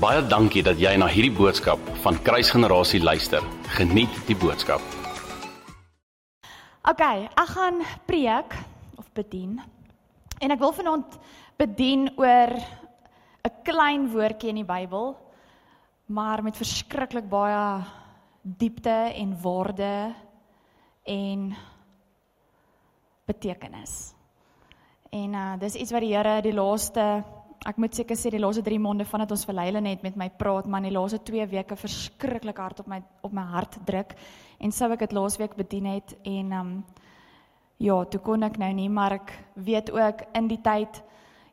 Baie dankie dat jy na hierdie boodskap van Kruisgenerasie luister. Geniet die boodskap. OK, ek gaan preek of bedien. En ek wil vanaand bedien oor 'n klein woordjie in die Bybel, maar met verskriklik baie diepte en waarde en betekenis. En uh dis iets wat die Here die laaste ek moet seker sê die laaste 3 maande vandat ons vir Leila net met my praat, man, die laaste 2 weke verskriklik hard op my op my hart druk. En sou ek dit laasweek bedien het en um ja, toe kon ek nou nie, maar ek weet ook in die tyd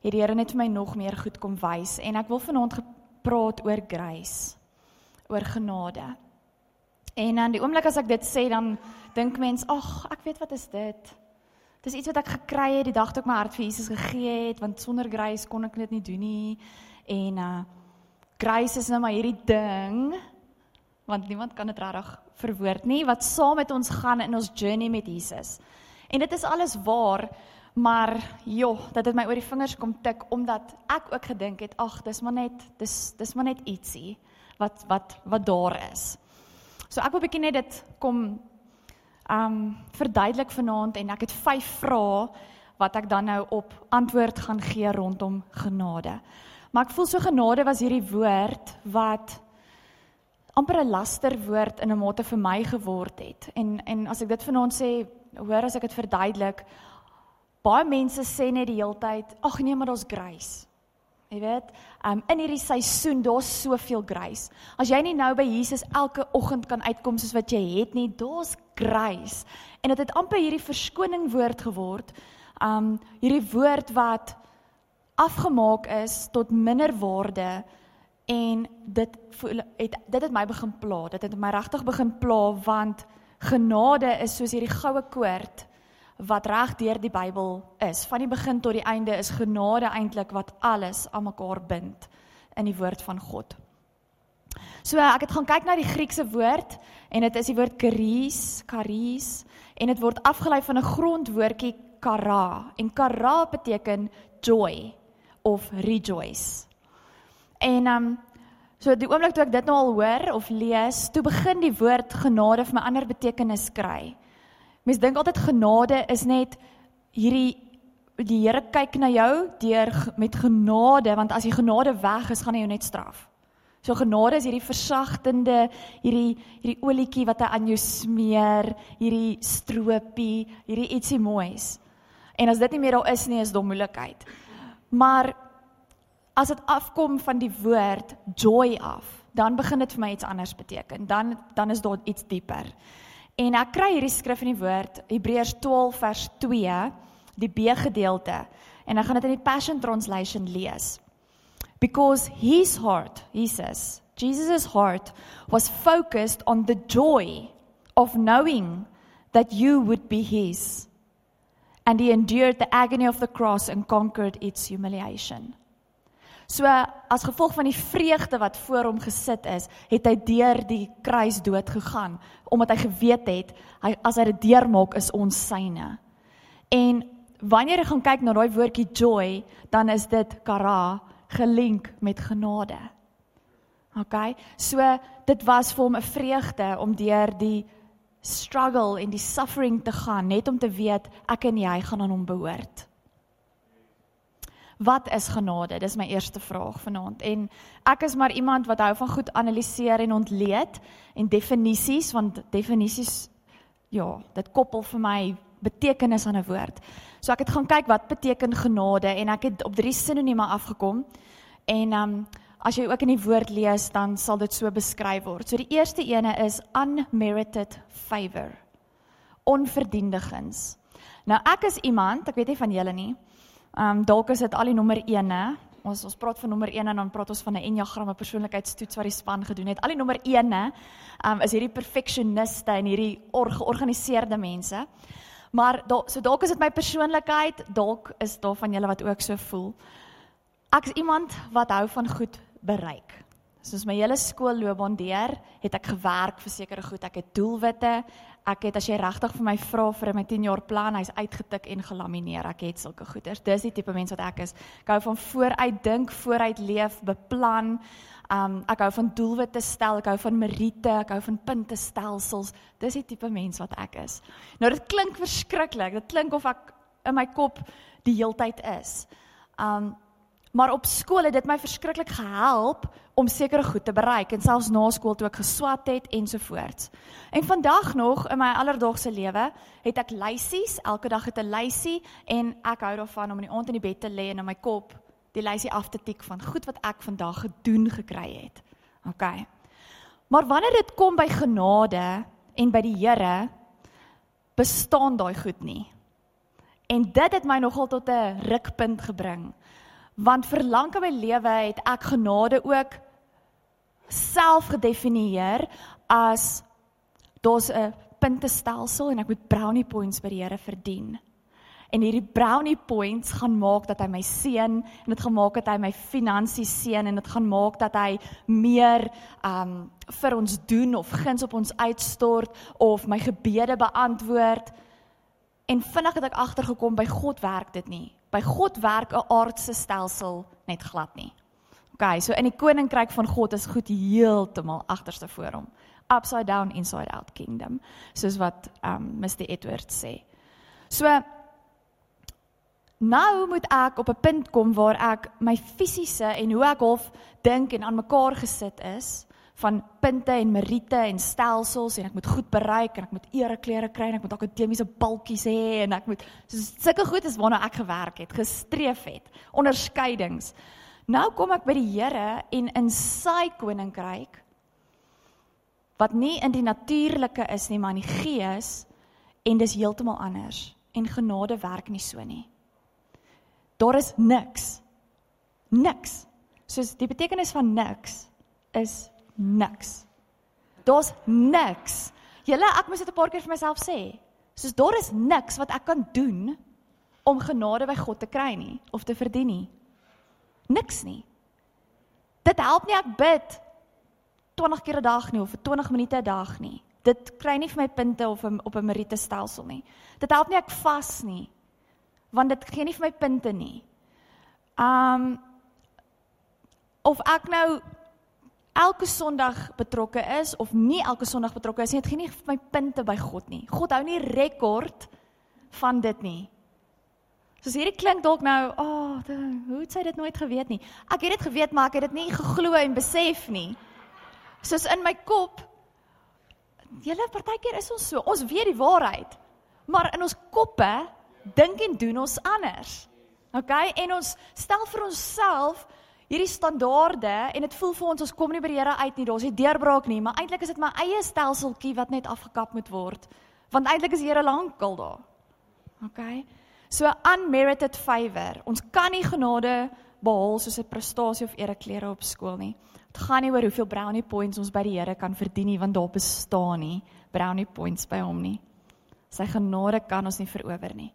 het die Here net vir my nog meer goed kom wys en ek wil vanaand gepraat oor grace, oor genade. En dan die oomblik as ek dit sê dan dink mens, ag, ek weet wat is dit? Dis iets wat ek gekry het die dag toe ek my hart vir Jesus gegee het, want sonder grace kon ek dit nie doen nie. En uh grace is nou maar hierdie ding want niemand kan dit regtig verwoord nie wat saam met ons gaan in ons journey met Jesus. En dit is alles waar, maar joh, dat dit my oor die vingers kom tik omdat ek ook gedink het, ag, dis maar net dis dis maar net ietsie wat wat wat daar is. So ek wil bietjie net dit kom um verduidelik vanaand en ek het 5 vrae wat ek dan nou op antwoord gaan gee rondom genade. Maar ek voel so genade was hierdie woord wat amper 'n lasterwoord in 'n mate vir my geword het. En en as ek dit vanaand sê, hoor as ek dit verduidelik, baie mense sê net die heeltyd, ag nee, maar daar's grace. Jy weet, um, in hierdie seisoen daar's soveel grace. As jy nie nou by Jesus elke oggend kan uitkom soos wat jy het nie, daar's grace. En dit het, het amper hierdie verskoning woord geword. Um hierdie woord wat afgemaak is tot minder waarde en dit voel het dit het my begin pla. Dit het my regtig begin pla want genade is soos hierdie goue koord wat reg deur die Bybel is. Van die begin tot die einde is genade eintlik wat alles aan mekaar bind in die woord van God. So ek het gaan kyk na die Griekse woord en dit is die woord charis, charis en dit word afgelei van 'n grondwoordjie kara en kara beteken joy of rejoice. En um so die oomblik toe ek dit nou al hoor of lees, toe begin die woord genade vir my ander betekenis kry. Mens dink altyd genade is net hierdie die Here kyk na jou deur met genade want as die genade weg is, gaan hy jou net straf. So genade is hierdie versagtende, hierdie hierdie olietjie wat hy aan jou smeer, hierdie stroopie, hierdie ietsie moois. En as dit nie meer daar is nie, is dit moeilikheid. Maar as dit afkom van die woord joy af, dan begin dit vir my iets anders beteken. Dan dan is daar iets dieper. En ek kry hierdie skrif in die woord Hebreërs 12 vers 2, die B gedeelte. En ek gaan dit in die Passion Translation lees. Because his heart, Jesus' heart was focused on the joy of knowing that you would be his. And he endured the agony of the cross and conquered its humiliation. So as gevolg van die vreugde wat voor hom gesit is, het hy deur die kruis dood gegaan omdat hy geweet het hy as hy dit deurmaak is ons syne. En wanneer jy gaan kyk na daai woordjie joy, dan is dit kara gelink met genade. OK? So dit was vir hom 'n vreugde om deur die struggle en die suffering te gaan net om te weet ek en jy gaan aan hom behoort. Wat is genade? Dis my eerste vraag vanaand. En ek is maar iemand wat hou van goed analiseer en ontleed en definisies want definisies ja, dit koppel vir my betekenis aan 'n woord. So ek het gaan kyk wat beteken genade en ek het op drie sinonieme afgekom. En ehm um, as jy ook in die woord lees, dan sal dit so beskryf word. So die eerste ene is unmerited favor. Onverdiende guns. Nou ek is iemand, ek weet nie van julle nie. Ehm um, dalk is dit al die nommer 1, hè. Ons ons praat van nommer 1 en dan praat ons van 'n enneagram, 'n persoonlikheidstoets wat die span gedoen het. Al die nommer 1, hè, um, is hierdie perfeksioniste en hierdie georganiseerde mense. Maar dalk so dalk is dit my persoonlikheid, dalk is daar van julle wat ook so voel. Ek is iemand wat hou van goed bereik. Soos my hele skoolloopbaan deur, het ek gewerk vir sekere goed. Ek het doelwitte. Ek het as jy regtig vir my vra vir my 10 jaar plan, hy's uitgetik en gelamineer. Ek het sulke goeders. Dis die tipe mens wat ek is. Ek hou van vooruit dink, vooruit leef, beplan. Um ek hou van doelwitte stel, ek hou van meriete, ek hou van puntestelsels. Dis die tipe mens wat ek is. Nou dit klink verskriklik. Dit klink of ek in my kop die heeltyd is. Um maar op skool het dit my verskriklik gehelp om sekere goed te bereik en selfs na skool toe ek geswat het ensovoorts. En vandag nog in my alledaagse lewe het ek lysies, elke dag het 'n lysie en ek hou daarvan om in die aand in die bed te lê en in my kop die lysie af te tik van goed wat ek vandag gedoen gekry het. OK. Maar wanneer dit kom by genade en by die Here bestaan daai goed nie. En dit het my nogal tot 'n rukpunt gebring. Want vir lank in my lewe het ek genade ook self gedefinieer as daar's 'n puntestelsel en ek moet brownie points by die Here verdien. En hierdie brownie points gaan maak dat hy my seën en dit gaan maak dat hy my finansies seën en dit gaan maak dat hy meer um vir ons doen of guns op ons uitstort of my gebede beantwoord. En vinnig het ek agtergekom by God werk dit nie. By God werk 'n aardse stelsel net glad nie. OK, so in die koninkryk van God is goed heeltemal agterste voor hom. Upside down inside out kingdom, soos wat um Mr Edwards sê. So nou moet ek op 'n punt kom waar ek my fisiese en hoe ek half dink en aan mekaar gesit is van punte en meriete en stelsels en ek moet goed bereik en ek moet ereklere kry en ek moet akademiese balkies hê en ek moet soos sulke goed is waarna ek gewerk het, gestreef het, onderskeidings. Nou kom ek by die Here en in sy koninkryk wat nie in die natuurlike is nie, maar in die gees en dis heeltemal anders en genade werk nie so nie. Daar is niks. Niks. Soos die betekenis van niks is niks. Daar's niks. Julle ek moet dit 'n paar keer vir myself sê. Soos daar is niks wat ek kan doen om genade by God te kry nie of te verdien nie. Niks nie. Dit help nie ek bid 20 keer 'n dag nie of vir 20 minute 'n dag nie. Dit kry nie vir my punte of op 'n meriete stelsel nie. Dit help nie ek vas nie. Want dit gee nie vir my punte nie. Um of ek nou elke Sondag betrokke is of nie elke Sondag betrokke is nie, dit gee nie my punte by God nie. God hou nie rekord van dit nie. Soos hierdie klink dalk nou, "Ag, oh, hoe het sy dit nooit geweet nie?" Ek het dit geweet, maar ek het dit nie geglo en besef nie. Soos in my kop. Julle partykeer is ons so. Ons weet die waarheid. Maar in ons koppe dink en doen ons anders. OK? En ons stel vir onsself hierdie standaarde en dit voel vir ons ons kom nie by die Here uit nie. Daar's nie deurbraak nie, maar eintlik is dit my eie stelseltjie wat net afgekap moet word. Want eintlik is die Here lankal daar. OK? So unmerited favor. Ons kan nie genade behaal soos 'n prestasie of ereklere op skool nie. Dit gaan nie oor hoeveel brownie points ons by die Here kan verdien nie, want daar bestaan nie brownie points by hom nie. Sy genade kan ons nie verower nie.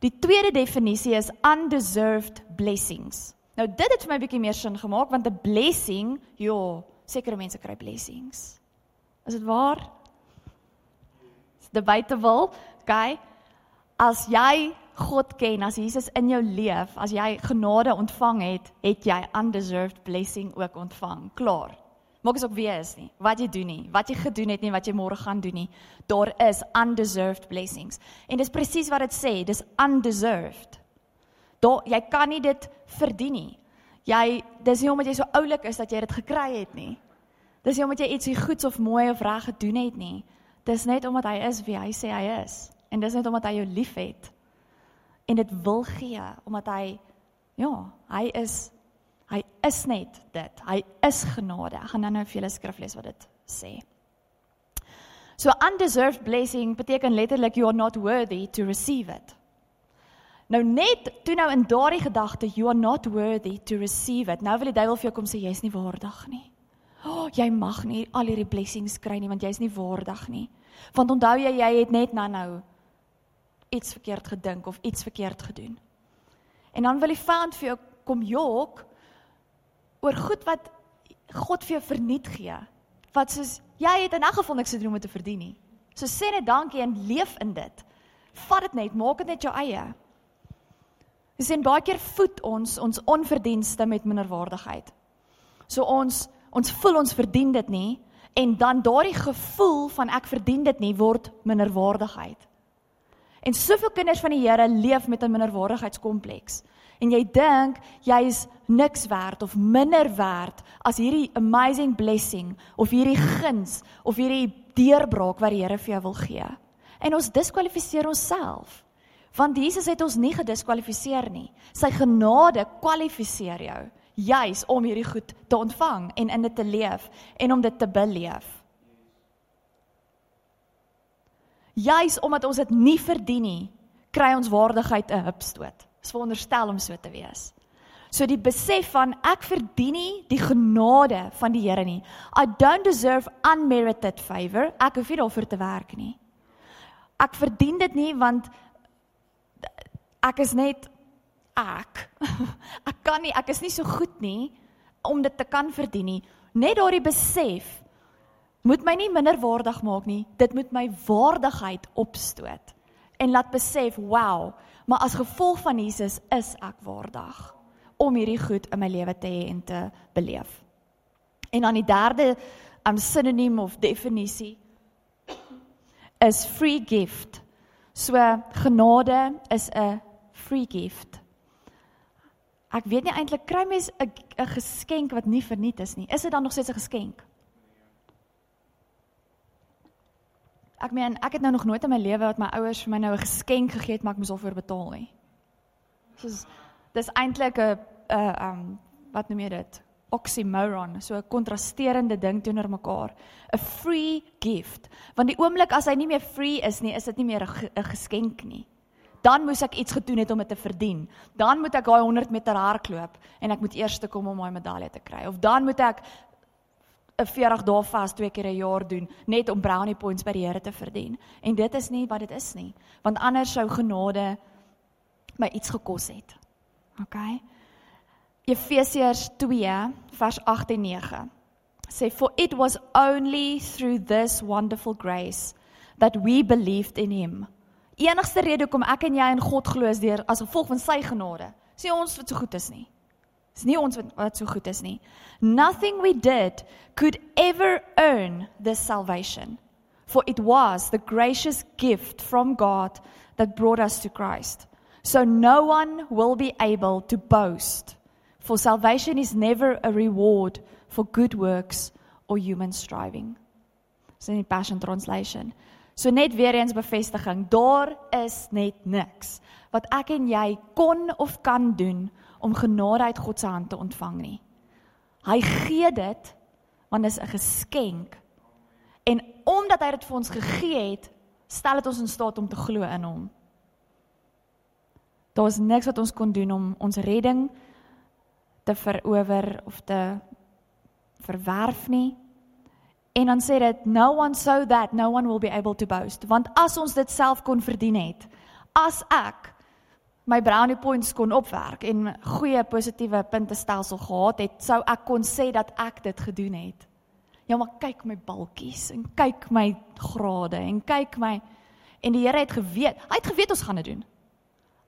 Die tweede definisie is undeserved blessings. Nou dit het vir my bietjie meer sin gemaak want 'n blessing, ja, sekere mense kry blessings. Is dit waar? Debatable, okay? As jy God ken, as Jesus in jou leef, as jy genade ontvang het, het jy undeserved blessing ook ontvang. Klaar. Maak asook wie is nie. Wat jy doen nie, wat jy gedoen het nie, wat jy môre gaan doen nie. Daar is undeserved blessings. En dis presies wat dit sê, dis undeserved. Daar jy kan nie dit verdien nie. Jy dis nie omdat jy so oulik is dat jy dit gekry het nie. Dis nie omdat jy ietsie goeds of mooi of reg gedoen het nie. Dis net omdat hy is wie hy sê hy is. En dis net omdat hy jou liefhet en dit wil gee omdat hy ja, hy is hy is net dit. Hy is genade. Ek gaan nou-nou vir julle skrif lees wat dit sê. So undeserved blessing beteken letterlik you are not worthy to receive it. Nou net toe nou in daardie gedagte you are not worthy to receive it. Nou wil die duiwel vir jou kom sê jy's nie waardig nie. O, oh, jy mag nie al hierdie blessings kry nie want jy's nie waardig nie. Want onthou jy jy het net nou nou iets verkeerd gedink of iets verkeerd gedoen. En dan wil die vyand vir jou kom jok oor goed wat God vir jou verniet gee. Wat soos jy het in elk geval niks te doen om te verdien nie. So sê net dankie en leef in dit. Vat dit net, maak dit net jou eie. Ons sien baie keer voed ons ons onverdienste met minderwaardigheid. So ons ons voel ons verdien dit nie en dan daardie gevoel van ek verdien dit nie word minderwaardigheid. En soveel kinders van die Here leef met 'n minderwaardigheidskompleks. En jy dink jy is niks werd of minder werd as hierdie amazing blessing of hierdie guns of hierdie deurbraak wat die Here vir jou wil gee. En ons diskwalifiseer onsself. Want Jesus het ons nie gediskwalifiseer nie. Sy genade kwalifiseer jou juis om hierdie goed te ontvang en in dit te leef en om dit te beleef. Juis omdat ons dit nie verdien nie, kry ons waardigheid 'n hupstoot. Dis veronderstel om so te wees. So die besef van ek verdien nie die genade van die Here nie. I don't deserve unmerited favor. Ek hoef nie daarvoor te werk nie. Ek verdien dit nie want ek is net ek. Ek kan nie, ek is nie so goed nie om dit te kan verdien nie. Net daardie besef moet my nie minderwaardig maak nie. Dit moet my waardigheid opstoot en laat besef, wow, maar as gevolg van Jesus is ek waardig om hierdie goed in my lewe te hê en te beleef. En dan die derde um sinoniem of definisie is free gift. So genade is 'n free gift. Ek weet nie eintlik kry mens 'n 'n geskenk wat nie verniet is nie. Is dit dan nog steeds 'n geskenk? Ek meen, ek het nou nog nooit in my lewe wat my ouers vir my nou 'n geskenk gegee het, maar ek moes daarvoor betaal nie. Soos dis eintlik 'n 'n um wat noem jy dit? Oxymoron, so 'n kontrasterende ding teenoor mekaar. 'n Free gift. Want die oomblik as hy nie meer free is nie, is dit nie meer 'n geskenk nie dan moes ek iets gedoen het om dit te verdien. Dan moet ek daai 100 meter hardloop en ek moet eers te kom om my medalje te kry. Of dan moet ek 'n 40 dae vas twee keer 'n jaar doen net om brownie points by die Here te verdien. En dit is nie wat dit is nie, want anders sou genade my iets gekos het. OK. Efesiërs 2 vers 8 en 9 sê for it was only through this wonderful grace that we believed in him enigste rede hoekom ek en jy in God glo is deur as gevolg van sy genade. Sê ons wat so goed is nie. Dis nie ons wat, wat so goed is nie. Nothing we did could ever earn this salvation. For it was the gracious gift from God that brought us to Christ. So no one will be able to boast. For salvation is never a reward for good works or human striving. Dis in die Passion Translation. So net weer eens bevestiging, daar is net niks wat ek en jy kon of kan doen om genade uit God se hand te ontvang nie. Hy gee dit want dit is 'n geskenk. En omdat hy dit vir ons gegee het, stel dit ons in staat om te glo in hom. Daar is niks wat ons kon doen om ons redding te verower of te verwerf nie. En dan sê dit no one so that no one will be able to boast. Want as ons dit self kon verdien het, as ek my brownie points kon opwerk en goeie positiewe puntestelsel gehad het, sou ek kon sê dat ek dit gedoen het. Ja, maar kyk my balkies en kyk my grade en kyk my en die Here het geweet, hy het geweet ons gaan dit doen.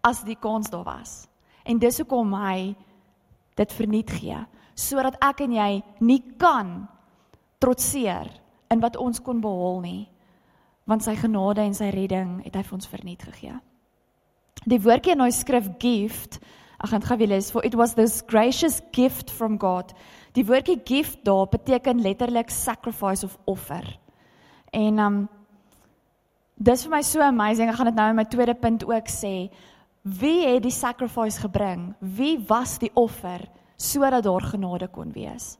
As die kans daar was. En dis hoekom hy dit verniet gee sodat ek en jy nie kan trotseer in wat ons kon behaal nie want sy genade en sy redding het hy vir ons verniet gegee. Die woordjie in daai skrif gift, ek gaan dit gou weer lees, for it was this gracious gift from God. Die woordjie gift daar beteken letterlik sacrifice of offer. En um dis vir my so amazing. Ek gaan dit nou in my tweede punt ook sê. Wie het die sacrifice gebring? Wie was die offer sodat daar genade kon wees?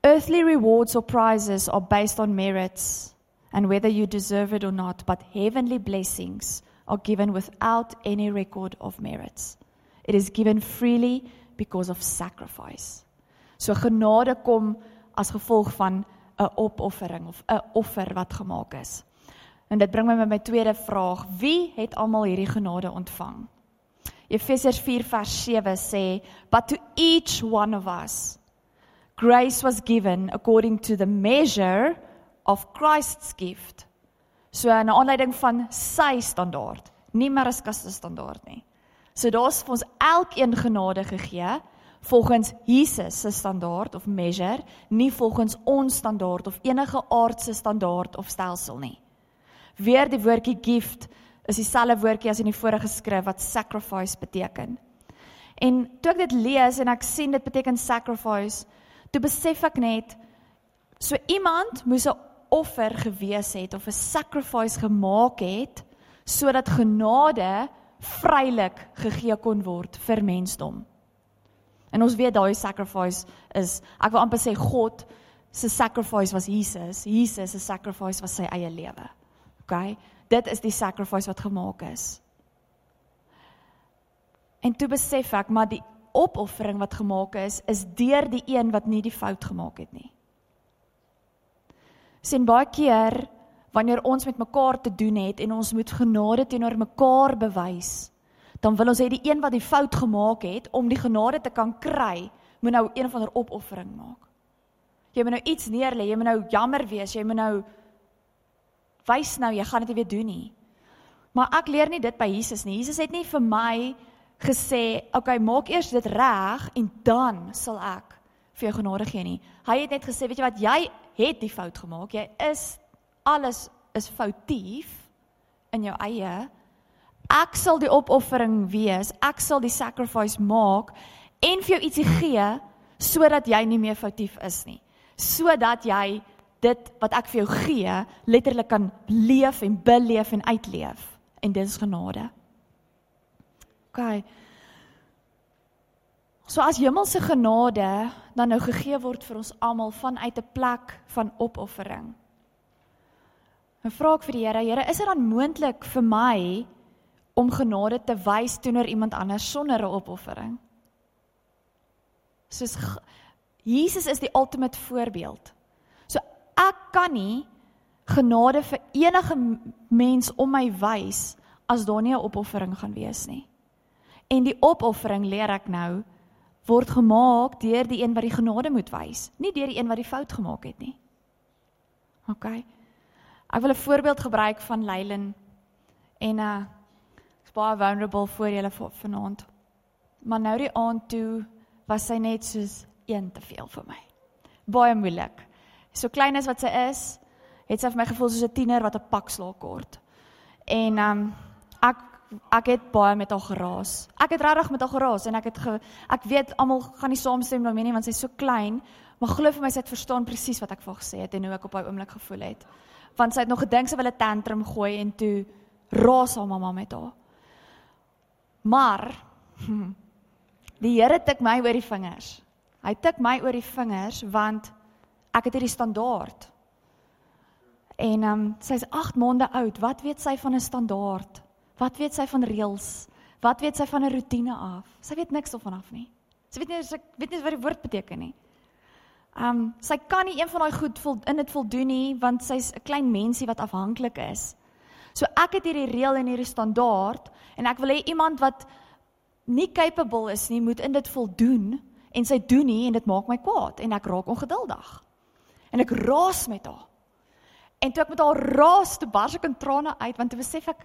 Earthly rewards or prizes are based on merits and whether you deserve it or not, but heavenly blessings are given without any record of merits. It is given freely because of sacrifice. So genade kom as gevolg van 'n opoffering of 'n offer wat gemaak is. En dit bring my by my tweede vraag: Wie het almal hierdie genade ontvang? Efesiërs 4 vers 7 sê, "But to each one of us Grace was given according to the measure of Christ's gift. So 'n aanleiding van sy standaard, nie Mariska se standaard nie. So daar's vir ons elkeen genade gegee volgens Jesus se standaard of measure, nie volgens ons standaard of enige aardse standaard of stelsel nie. Weer die woordjie gift is dieselfde woordjie as in die vorige skrif wat sacrifice beteken. En toe ek dit lees en ek sien dit beteken sacrifice, toe besef ek net so iemand moes 'n offer gewees het of 'n sacrifice gemaak het sodat genade vrylik gegee kon word vir mensdom. En ons weet daai sacrifice is ek wil amper sê God se sacrifice was Jesus. Jesus se sacrifice was sy eie lewe. OK? Dit is die sacrifice wat gemaak is. En toe besef ek maar die opoffering wat gemaak is is deur die een wat nie die fout gemaak het nie. Sien baie keer wanneer ons met mekaar te doen het en ons moet genade teenoor mekaar bewys, dan wil ons hê die een wat die fout gemaak het om die genade te kan kry, moet nou een van 'n opoffering maak. Jy moet nou iets neerlê, jy moet nou jammer wees, jy moet nou wys nou jy gaan dit nie weer doen nie. Maar ek leer nie dit by Jesus nie. Jesus het nie vir my gesê, "Oké, okay, maak eers dit reg en dan sal ek vir jou genade gee nie." Hy het net gesê, "Weet jy wat, jy het die fout gemaak. Jy is alles is foutief in jou eie. Ek sal die opoffering wees. Ek sal die sacrifice maak en vir jou ietsie gee sodat jy nie meer foutief is nie. Sodat jy dit wat ek vir jou gee letterlik kan leef en beleef en uitleef en dit is genade. OK. So as hemelse genade dan nou gegee word vir ons almal vanuit 'n plek van opoffering. En vra ek vir die Here, Here, is dit dan moontlik vir my om genade te wys teenoor iemand anders sonder 'n opoffering? Soos Jesus is die ultimate voorbeeld. Ek kan nie genade vir enige mens om my wys as daar nie 'n opoffering gaan wees nie. En die opoffering leer ek nou word gemaak deur die een wat die genade moet wys, nie deur die een wat die fout gemaak het nie. OK. Ek wil 'n voorbeeld gebruik van Leilin en uh ek's baie vulnerable voor julle vanaand. Maar nou die aand toe was sy net soos een te veel vir my. Baie moeilik. So klein as wat sy is, het sy vir my gevoel soos 'n tiener wat 'n pak slaag kort. En um ek ek het baie met haar geraas. Ek het regtig met haar geraas en ek het ge, ek weet almal gaan nie saamstem daarmee nie want sy's so klein, maar glo vir my sy het verstaan presies wat ek vir haar gesê het en hoe ek op daai oomblik gevoel het. Want sy het nog gedink sy wil 'n tantrum gooi en toe raas haar mamma met haar. Maar die Here tik my oor die vingers. Hy tik my oor die vingers want ek het hierdie standaard. En ehm um, sy's 8 maande oud. Wat weet sy van 'n standaard? Wat weet sy van reëls? Wat weet sy van 'n rotine af? Sy weet niks daarvan af nie. Sy weet nie sy weet nie wat die woord beteken nie. Um sy kan nie een van daai goed vol, in dit voldoen nie want sy's 'n klein mensie wat afhanklik is. So ek het hierdie reël en hierdie standaard en ek wil hê iemand wat nie capable is nie moet in dit voldoen en sy doen nie en dit maak my kwaad en ek raak ongeduldig. En ek raas met haar. En toe ek met haar raas, toe bars ek in trane uit want toe besef ek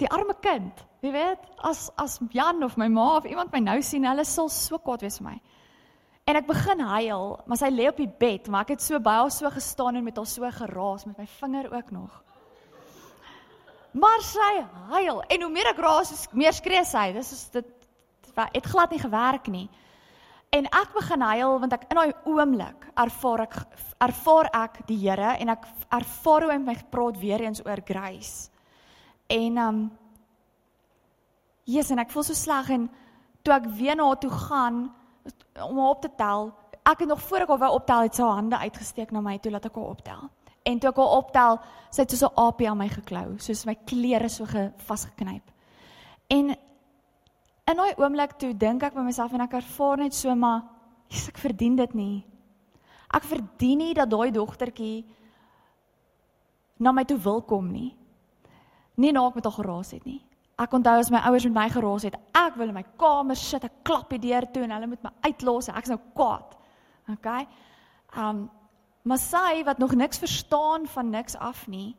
die arme kind, jy weet, as as Jan of my ma of iemand my nou sien, hulle sal so kwaad wees vir my. En ek begin huil, maar sy lê op die bed, maar ek het so by haar so gestaan en met haar so geraas met my vinger ook nog. Maar sy huil en hoe meer ek raas, meer skree sy. Dis is dit het glad nie gewerk nie. En ek begin huil want ek in daai oomblik ervaar ek ervaar ek die Here en ek ervaar hoe hy my praat weer eens oor grace. En um Jesus en ek voel so sleg en toe ek weer na haar toe gaan om haar op te tel, ek het nog voor ek haar wou optel het sy hande uitgesteek na my toe laat ek haar optel. En toe ek haar optel, sy het so 'n aapie aan my geklou, soos my klere so vasgeknyp. En in daai oomblik toe dink ek by myself en ek ervaar net so maar Jesus ek verdien dit nie. Ek verdien nie dat daai dogtertjie na my toe wil kom nie nie na ek met haar geraas het nie. Ek onthou as my ouers met my geraas het, ek wil in my kamer sit, ek klap die deur toe en hulle moet my uitlos en ek's nou kwaad. Okay? Um maar sy wat nog niks verstaan van niks af nie,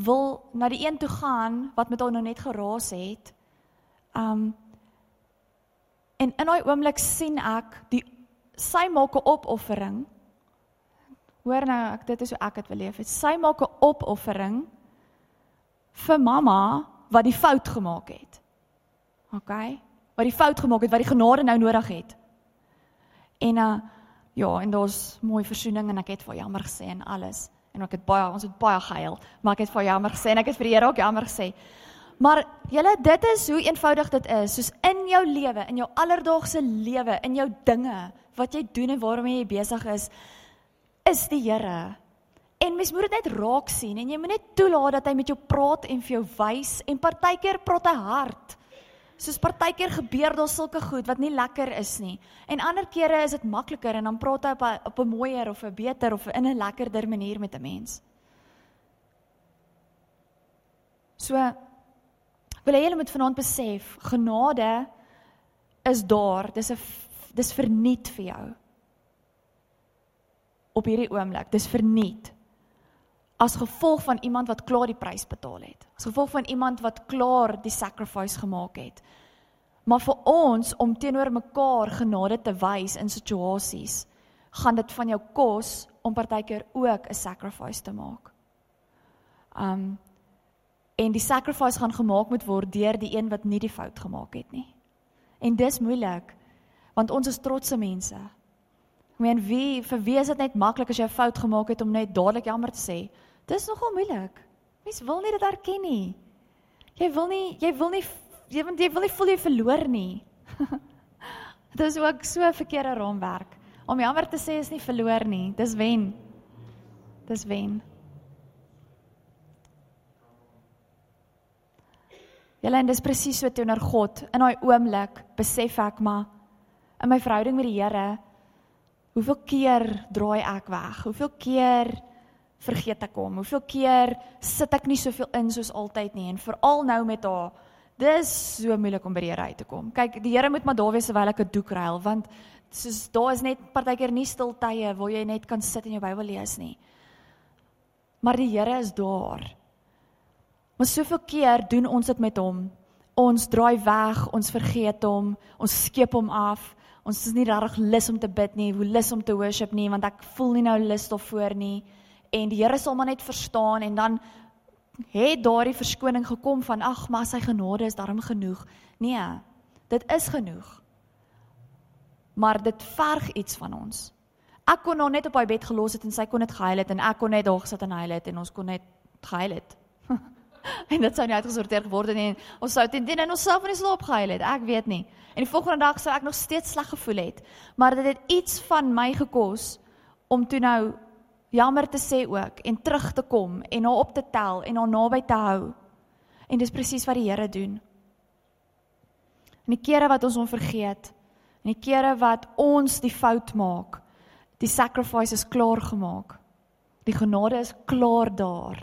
wil na die een toe gaan wat met haar nou net geraas het. Um en in daai oomblik sien ek die sy maak 'n opoffering. Hoor nou, ek dit is hoe ek dit wil leef. Sy maak 'n opoffering vir mamma wat die fout gemaak het. OK? Wat die fout gemaak het, wat die genade nou nodig het. En uh ja, en daar's mooi versoening en ek het vir jammer gesê en alles. En ek het baie ons het baie gehuil, maar ek het vir jammer gesê en ek het vir die Here ook jammer gesê. Maar julle dit is hoe eenvoudig dit is, soos in jou lewe, in jou alledaagse lewe, in jou dinge wat jy doen en waarmee jy besig is, is die Here. En mens moet dit net raak sien en jy moet net toelaat dat hy met jou praat en vir jou wys en partykeer praat hy hard. Soos partykeer gebeur daar sulke goed wat nie lekker is nie. En ander kere is dit makliker en dan praat hy op 'n op 'n mooier of 'n beter of in 'n lekkerder manier met 'n mens. So wil jy moet vanaand besef, genade is daar. Dis 'n dis verniet vir jou. Op hierdie oomblik, dis verniet. As gevolg van iemand wat klaar die prys betaal het. As gevolg van iemand wat klaar die sacrifice gemaak het. Maar vir ons om teenoor mekaar genade te wys in situasies, gaan dit van jou kos om partykeer ook 'n sacrifice te maak. Um en die sacrifice gaan gemaak moet word deur die een wat nie die fout gemaak het nie. En dis moeilik want ons is trotse mense. Ek meen wie vir wie is dit net maklik as jy 'n fout gemaak het om net dadelik jammer te sê? Dis nogal moeilik. Mens wil nie dit erken nie. Jy wil nie jy wil nie jy wil, jy wil nie voel jy verloor nie. dit is ook so 'n verkeerde raamwerk. Om jammer te sê is nie verloor nie, dis wen. Dis wen. Julle en dis presies so teenoor God. In daai oomblik besef ek maar in my verhouding met die Here hoeveel keer draai ek weg? Hoeveel keer vergeet ek hom? Hoeveel keer sit ek nie soveel in soos altyd nie en veral nou met haar Dis so moeilik om by die Here uit te kom. Kyk, die Here moet maar daar wees terwyl ek 'n doek ruil want soos daar is net partykeer nie stil tye waar jy net kan sit en jou Bybel lees nie. Maar die Here is daar. Maar soveel keer doen ons dit met hom. Ons draai weg, ons vergeet hom, ons skep hom af. Ons is nie regtig lus om te bid nie, hoe lus om te worship nie, want ek voel nie nou lus daarvoor nie. En die Here sal maar net verstaan en dan het daardie verskoning gekom van ag, maar sy genade is daarom genoeg. Nee, dit is genoeg. Maar dit verg iets van ons. Ek kon nou net op haar bed gelos het en sy kon dit gehuil het en ek kon net daar gesit en huil het en ons kon net gehuil het. en dit sou nie uitgesorteer geword het nie. Ons sou teen en ons self in die slaap gehuil het. Ek weet nie. En die volgende dag sou ek nog steeds sleg gevoel het. Maar dit het iets van my gekos om toe nou jammer te sê ook en terug te kom en haar op te tel en haar naby te hou. En dis presies wat die Here doen. En die kere wat ons hom vergeet, en die kere wat ons die fout maak, die sacrifice is klaar gemaak. Die genade is klaar daar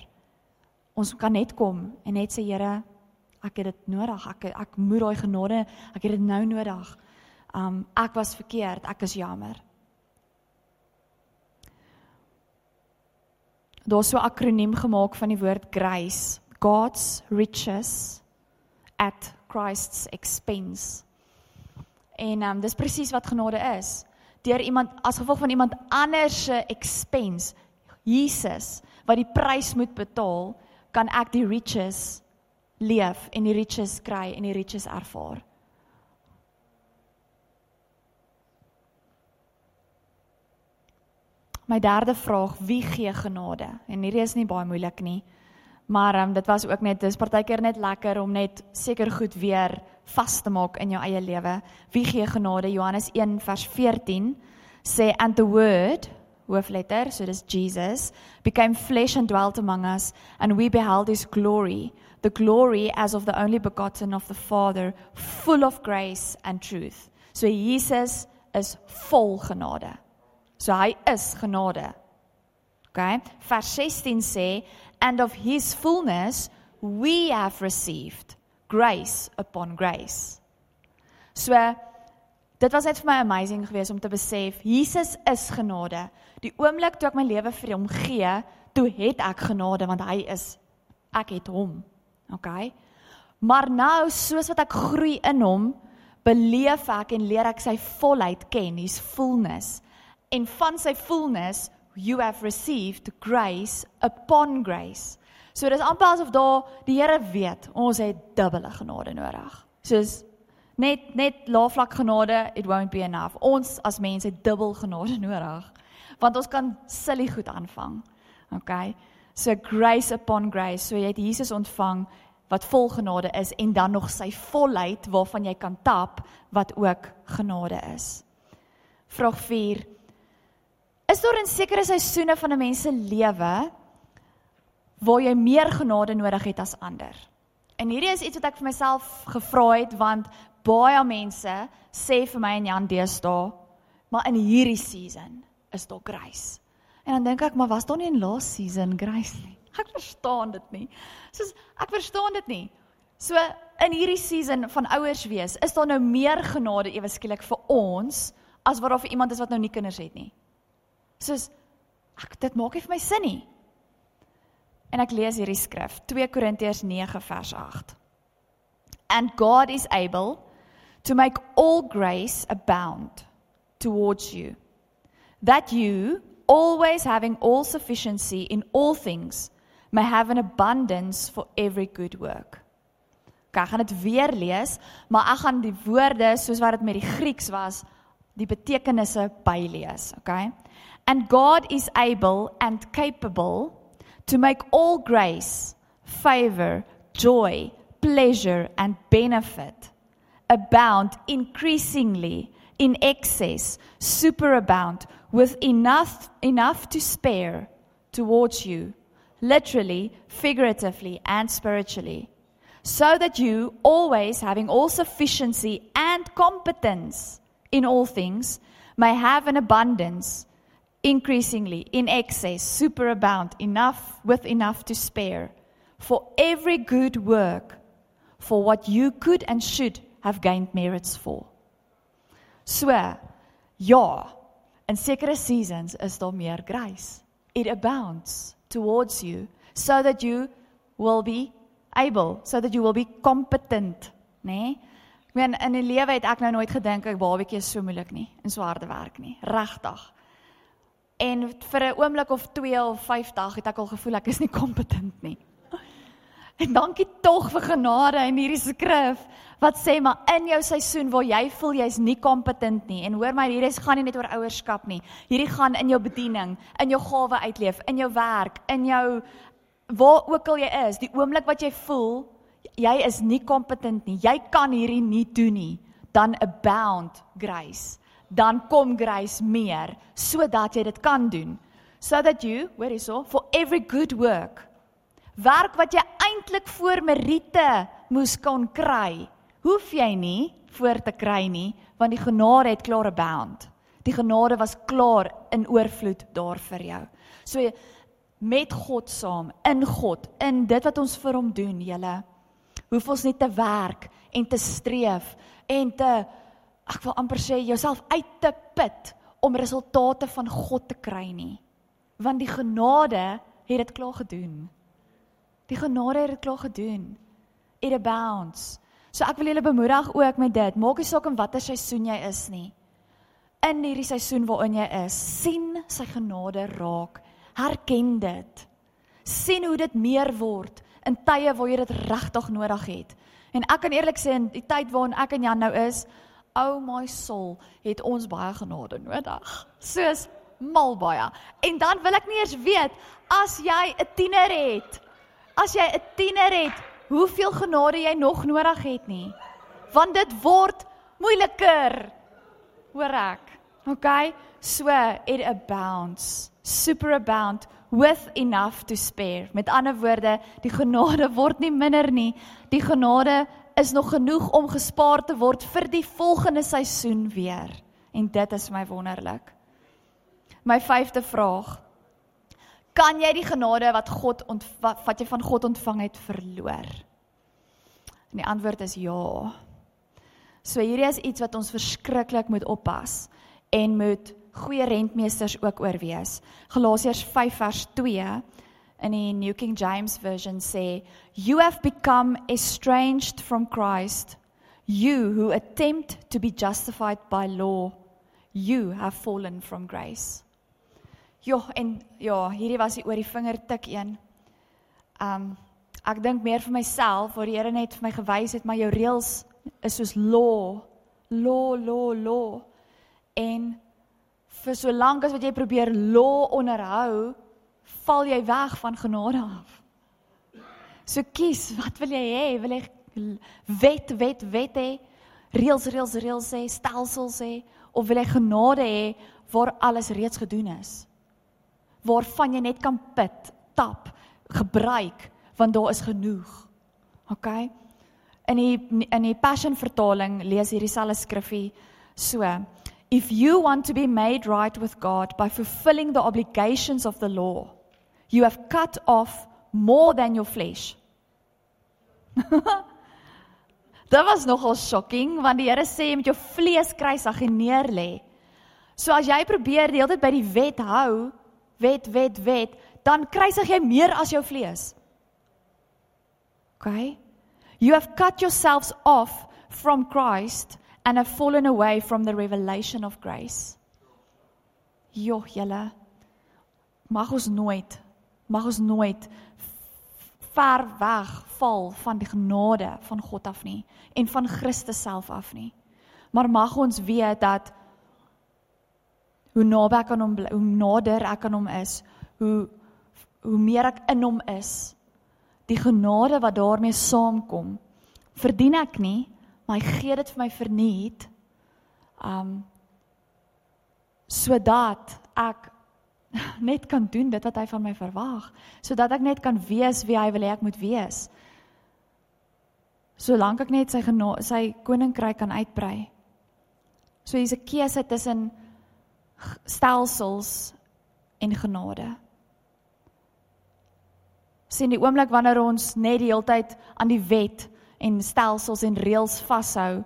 ons kan net kom en net sê Here, ek het dit nodig. Ek ek moet daai genade, ek het dit nou nodig. Um ek was verkeerd, ek is jammer. Daar's so 'n akroniem gemaak van die woord grace, God's riches at Christ's expense. En um dis presies wat genade is. Deur iemand as gevolg van iemand anders se expense, Jesus wat die prys moet betaal, kan ek die riches leef en die riches kry en die riches ervaar. My derde vraag, wie gee genade? En hierdie is nie baie moeilik nie. Maar um, dit was ook net dis partykeer net lekker om net seker goed weer vas te maak in jou eie lewe. Wie gee genade? Johannes 1 vers 14 sê and the word hoofletter, so dis Jesus, became flesh and dwelt among us, and we beheld his glory, the glory as of the only begotten of the Father, full of grace and truth. So Jesus is vol genade. So hy is genade. Okay? Vers 16 sê, and of his fullness we have received grace upon grace. So dit was net vir my amazing geweest om te besef Jesus is genade. Die oomblik toe ek my lewe vir hom gee, toe het ek genade want hy is ek het hom. OK. Maar nou soos wat ek groei in hom, beleef ek en leer ek sy volheid ken, his fullness. En van sy fullness you have received grace upon grace. So dis amper asof daar die Here weet ons het dubbele genade nodig. Soos net net laafvlak genade it won't be enough. Ons as mense het dubbel genade nodig want ons kan silly goed aanvang. Okay? So grace upon grace. So jy het Jesus ontvang wat vol genade is en dan nog sy volheid waarvan jy kan tap wat ook genade is. Vraag 4. Is daar in sekere seisoene van 'n mens se lewe waar jy meer genade nodig het as ander? En hierdie is iets wat ek vir myself gevra het want baie mense sê vir my en Jan deesdae, maar in hierdie season is daar grace. En dan dink ek, maar was daar nie in last season grace nie? Ek verstaan dit nie. Soos ek verstaan dit nie. So in hierdie season van ouers wees, is daar nou meer genade ewe skielik vir ons as wat daar vir iemand is wat nou nie kinders het nie. Soos ek dit maak nie vir my sin nie. En ek lees hierdie skrif, 2 Korintiërs 9 vers 8. And God is able to make all grace abound towards you, that you always having all sufficiency in all things may have an abundance for every good work. Ek gaan dit weer lees, maar ek gaan die woorde soos wat dit met die Grieks was, die betekenisse bylees, okay? And God is able and capable to make all grace, favor, joy, pleasure and benefit abound increasingly in excess, superabound with enough enough to spare towards you literally, figuratively, and spiritually, so that you, always having all sufficiency and competence in all things, may have an abundance, increasingly, in excess, superabound, enough with enough to spare, for every good work, for what you could and should have gained merits for. So, ja, in sekere seasons is daar meer grace. It abounds towards you so that you will be able, so that you will be competent, nê? Nee? Ek meen in 'n lewe het ek nou nooit gedink ek babatjie is so moeilik nie en so harde werk nie, regtig. En vir 'n oomblik of 2 of 5 dae het ek al gevoel ek is nie kompetent nie. En dankie tog vir genade in hierdie skrif wat sê maar in jou seisoen waar jy voel jy's nie kompetent nie en hoor my hierdie gaan nie net oor ouerskap nie. Hierdie gaan in jou bediening, in jou gawe uitleef, in jou werk, in jou waar ook al jy is, die oomblik wat jy voel jy is nie kompetent nie, jy kan hierdie nie doen nie, dan abound grace. Dan kom grace meer sodat jy dit kan doen. So that you, where is so, for every good work werk wat jy eintlik voor Merite moes kon kry, hoef jy nie voor te kry nie, want die genade het klaar abound. Die genade was klaar in oorvloed daar vir jou. So met God saam, in God, in dit wat ons vir hom doen, julle hoef ons net te werk en te streef en te ek wil amper sê jouself uit te put om resultate van God te kry nie. Want die genade het dit klaar gedoen. Die genade het dit klaar gedoen. It abounds. So ek wil julle bemoedig ook met dit. Maak nie saak in watter seisoen jy is nie. In hierdie seisoen waarin jy is, sien sy genade raak. Herken dit. sien hoe dit meer word in tye waar jy dit regtig nodig het. En ek kan eerlik sê in die tyd waarin ek en Jan nou is, oh my soul, het ons baie genade nodig. Soos mal baie. En dan wil ek nie eers weet as jy 'n tiener het as jy 'n tiener het, hoeveel genade jy nog nodig het nie. Want dit word moeiliker. Hoor ek. Okay? So it abounds, superabound with enough to spare. Met ander woorde, die genade word nie minder nie. Die genade is nog genoeg om gespaar te word vir die volgende seisoen weer. En dit is my wonderlik. My vyfde vraag. Kan jy die genade wat God ont, wat, jy van God ontvang het verloor? En die antwoord is ja. So hierdie is iets wat ons verskriklik moet oppas en moet goeie rentmeesters ook oorwees. Galasiërs 5 vers 2 in die New King James version sê, "You have become estranged from Christ, you who attempt to be justified by law, you have fallen from grace." Ja, en ja, hierdie was die oor die vinger tik een. Um ek dink meer vir myself waar die Here net vir my gewys het maar jou reëls is soos law, law, law, law. En vir so lank as wat jy probeer law onderhou, val jy weg van genade af. So kies, wat wil jy hê? Wil jy wet, wet, wet hê? Reëls, reëls, reëls hê, stelsels hê of wil jy genade hê waar alles reeds gedoen is? Waarvan jy net kan put, tap, gebruik want daar is genoeg. OK? In die in die Passion vertaling lees hierdie selfe skriffie so If you want to be made right with God by fulfilling the obligations of the law, you have cut off more than your flesh. Dit was nogal shocking want die Here sê met jou vlees kruisig en neer lê. So as jy probeer die hele tyd by die wet hou, wet, wet, wet, dan kruisig jy meer as jou vlees. Okay? You have cut yourselves off from Christ and have fallen away from the revelation of grace. Joh, julle mag ons nooit mag ons nooit ver weg val van die genade van God af nie en van Christus self af nie. Maar mag ons weet dat hoe naby ek aan hom hoe nader ek aan hom is, hoe hoe meer ek in hom is, die genade wat daarmee saamkom, verdien ek nie, maar hy gee dit vir my verniet um sodat ek net kan doen dit wat hy van my verwag sodat ek net kan wees wie hy wil hê ek moet wees. Solank ek net sy sy koninkryk kan uitbrei. So hier's 'n keuse tussen stelsels en genade sien die oomblik wanneer ons net die hele tyd aan die wet en stelsels en reëls vashou,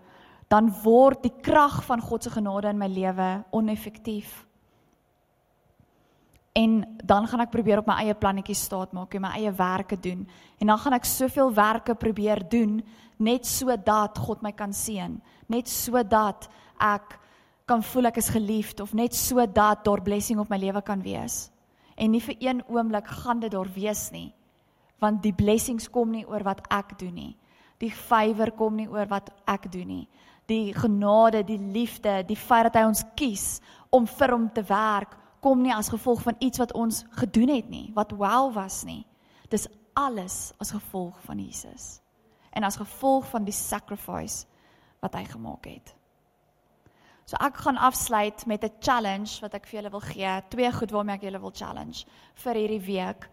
dan word die krag van God se genade in my lewe oneffektief. En dan gaan ek probeer op my eie plannetjies staat maak en my eie werke doen. En dan gaan ek soveel werke probeer doen net sodat God my kan seën, net sodat ek kan voel ek is geliefd of net sodat daar blessing op my lewe kan wees. En nie vir een oomblik gaan dit daar wees nie. Want die blessings kom nie oor wat ek doen nie. Die vywer kom nie oor wat ek doen nie. Die genade, die liefde, die feit dat hy ons kies om vir hom te werk, kom nie as gevolg van iets wat ons gedoen het nie, wat wel was nie. Dis alles as gevolg van Jesus. En as gevolg van die sacrifice wat hy gemaak het. So ek gaan afsluit met 'n challenge wat ek vir julle wil gee, twee goed waarmee ek julle wil challenge vir hierdie week.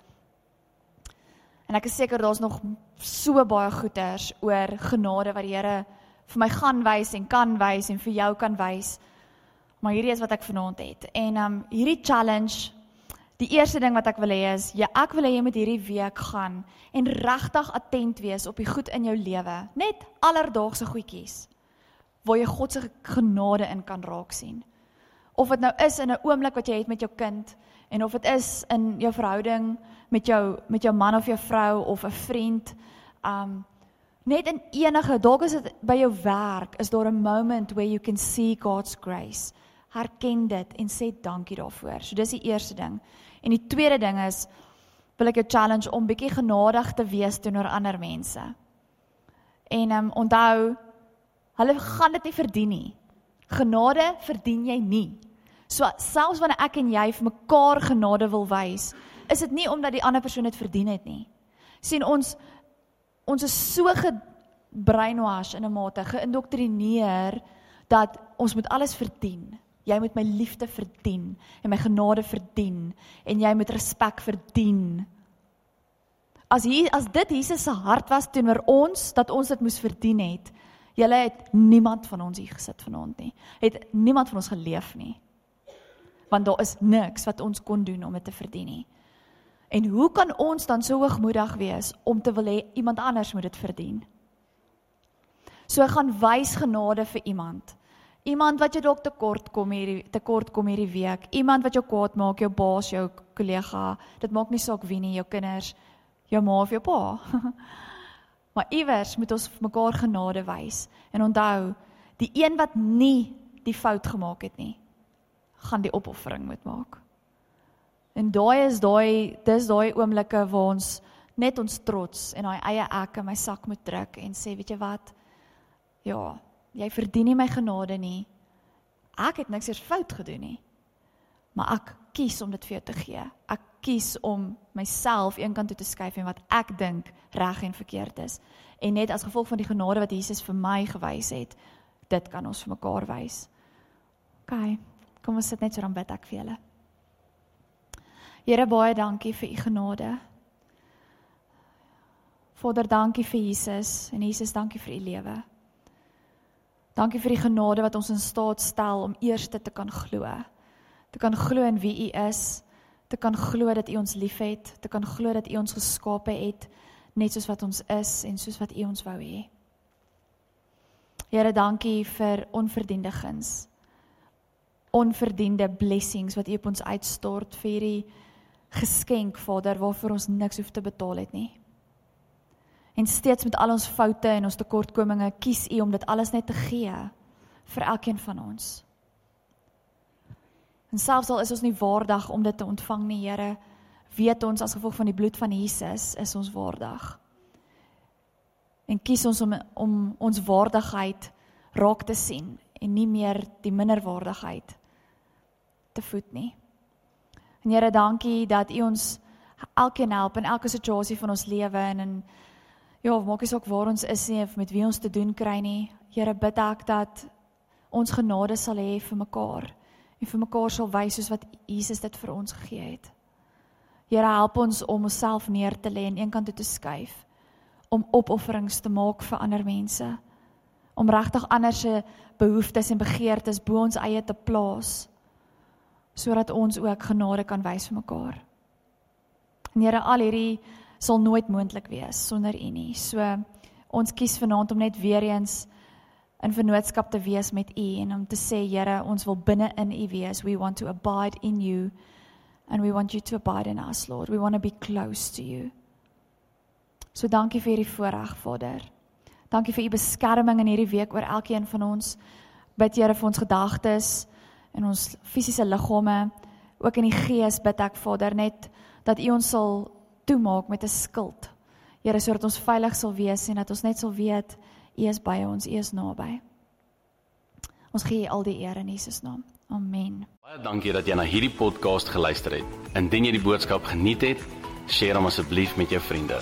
En ek is seker daar's nog so baie goeters oor genade wat die Here vir my gaan wys en kan wys en vir jou kan wys. Maar hierdie is wat ek vanaand het. En um hierdie challenge die eerste ding wat ek wil hê is ja, ek wil hê jy moet hierdie week gaan en regtig attent wees op die goed in jou lewe. Net alledaagse goedjies waar jy God se genade in kan raak sien. Of dit nou is in 'n oomblik wat jy het met jou kind en of dit is in jou verhouding met jou met jou man of jou vrou of 'n vriend. Um net in enige dalk is dit by jou werk is daar 'n moment where you can see God's grace. Herken dit en sê dankie daarvoor. So dis die eerste ding. En die tweede ding is wil ek jou challenge om bietjie genadig te wees teenoor ander mense. En um onthou hulle gaan dit nie verdien nie. Genade verdien jy nie. So selfs wanneer ek en jy vir mekaar genade wil wys, is dit nie omdat die ander persoon dit verdien het nie. sien ons ons is so gebrainwash in 'n mate geïndoktrineer dat ons moet alles verdien. Jy moet my liefde verdien en my genade verdien en jy moet respek verdien. As hier as dit Jesus se hart was teenoor ons dat ons dit moes verdien het, julle het niemand van ons hier gesit vanaand nie. Het niemand van ons geleef nie want daar is niks wat ons kon doen om dit te verdien nie. En hoe kan ons dan so hoogmoedig wees om te wil hê iemand anders moet dit verdien? So gaan wys genade vir iemand. Iemand wat jou dalk tekort kom hierdie tekort kom hierdie week. Iemand wat jou kwaad maak, jou baas, jou kollega. Dit maak nie saak wie nie, jou kinders, jou ma of jou pa. maar iewers moet ons mekaar genade wys. En onthou, die een wat nie die fout gemaak het nie, gaan die opoffering moet maak. En daai is daai dis daai oomblikke waar ons net ons trots en daai eie ek in my sak moet druk en sê, weet jy wat? Ja, jy verdien nie my genade nie. Ek het niks eers fout gedoen nie. Maar ek kies om dit vir jou te gee. Ek kies om myself eenkant toe te skuif en wat ek dink reg en verkeerd is. En net as gevolg van die genade wat Jesus vir my gewys het, dit kan ons vir mekaar wys. OK. Kom ons sit net so dan bid ek vir julle. Here baie dankie vir u genade. Vader, dankie vir Jesus en Jesus, dankie vir u lewe. Dankie vir die genade wat ons in staat stel om eers te kan glo. Te kan glo in wie U is, te kan glo dat U ons liefhet, te kan glo dat U ons geskape het net soos wat ons is en soos wat U ons wou hê. Here, dankie vir onverdiende guns. Onverdiende blessings wat U op ons uitstort vir hierdie geskenk, Vader, waarvoor ons niks hoef te betaal het nie. En steeds met al ons foute en ons tekortkominge kies U om dit alles net te gee vir elkeen van ons. En selfs al is ons nie waardig om dit te ontvang nie, Here, weet ons as gevolg van die bloed van Jesus is ons waardig. En kies ons om om ons waardigheid raak te sien en nie meer die minderwaardigheid te voed nie. En Here, dankie dat U ons elkeen help in elke situasie van ons lewe en in ja, maak nie saak waar ons is nie of met wie ons te doen kry nie. Here, bid ek dat ons genade sal hê vir mekaar en vir mekaar sal wys soos wat Jesus dit vir ons gegee het. Here, help ons om onsself neer te lê en eenkant toe te skuif om opofferings te maak vir ander mense. Om regtig ander se behoeftes en begeertes bo ons eie te plaas sodat ons ook genade kan wys vir mekaar. En Here, al hierdie sal nooit moontlik wees sonder U nie. So ons kies vanaand om net weer eens in vennootskap te wees met U en om te sê Here, ons wil binne in U wees. We want to abide in you and we want you to abide in us, Lord. We want to be close to you. So dankie vir hierdie voorreg, Vader. Dankie vir U beskerming in hierdie week oor elkeen van ons. Bid Here vir ons gedagtes en ons fisiese liggame, ook in die gees bid ek Vader net dat U ons sal toemaak met 'n skild. Here, sodat ons veilig sal wees en dat ons net sal weet U is by ons, U is naby. Ons gee al die eer in Jesus naam. Amen. Baie dankie dat jy na hierdie podcast geluister het. Indien jy die boodskap geniet het, deel hom asseblief met jou vriende.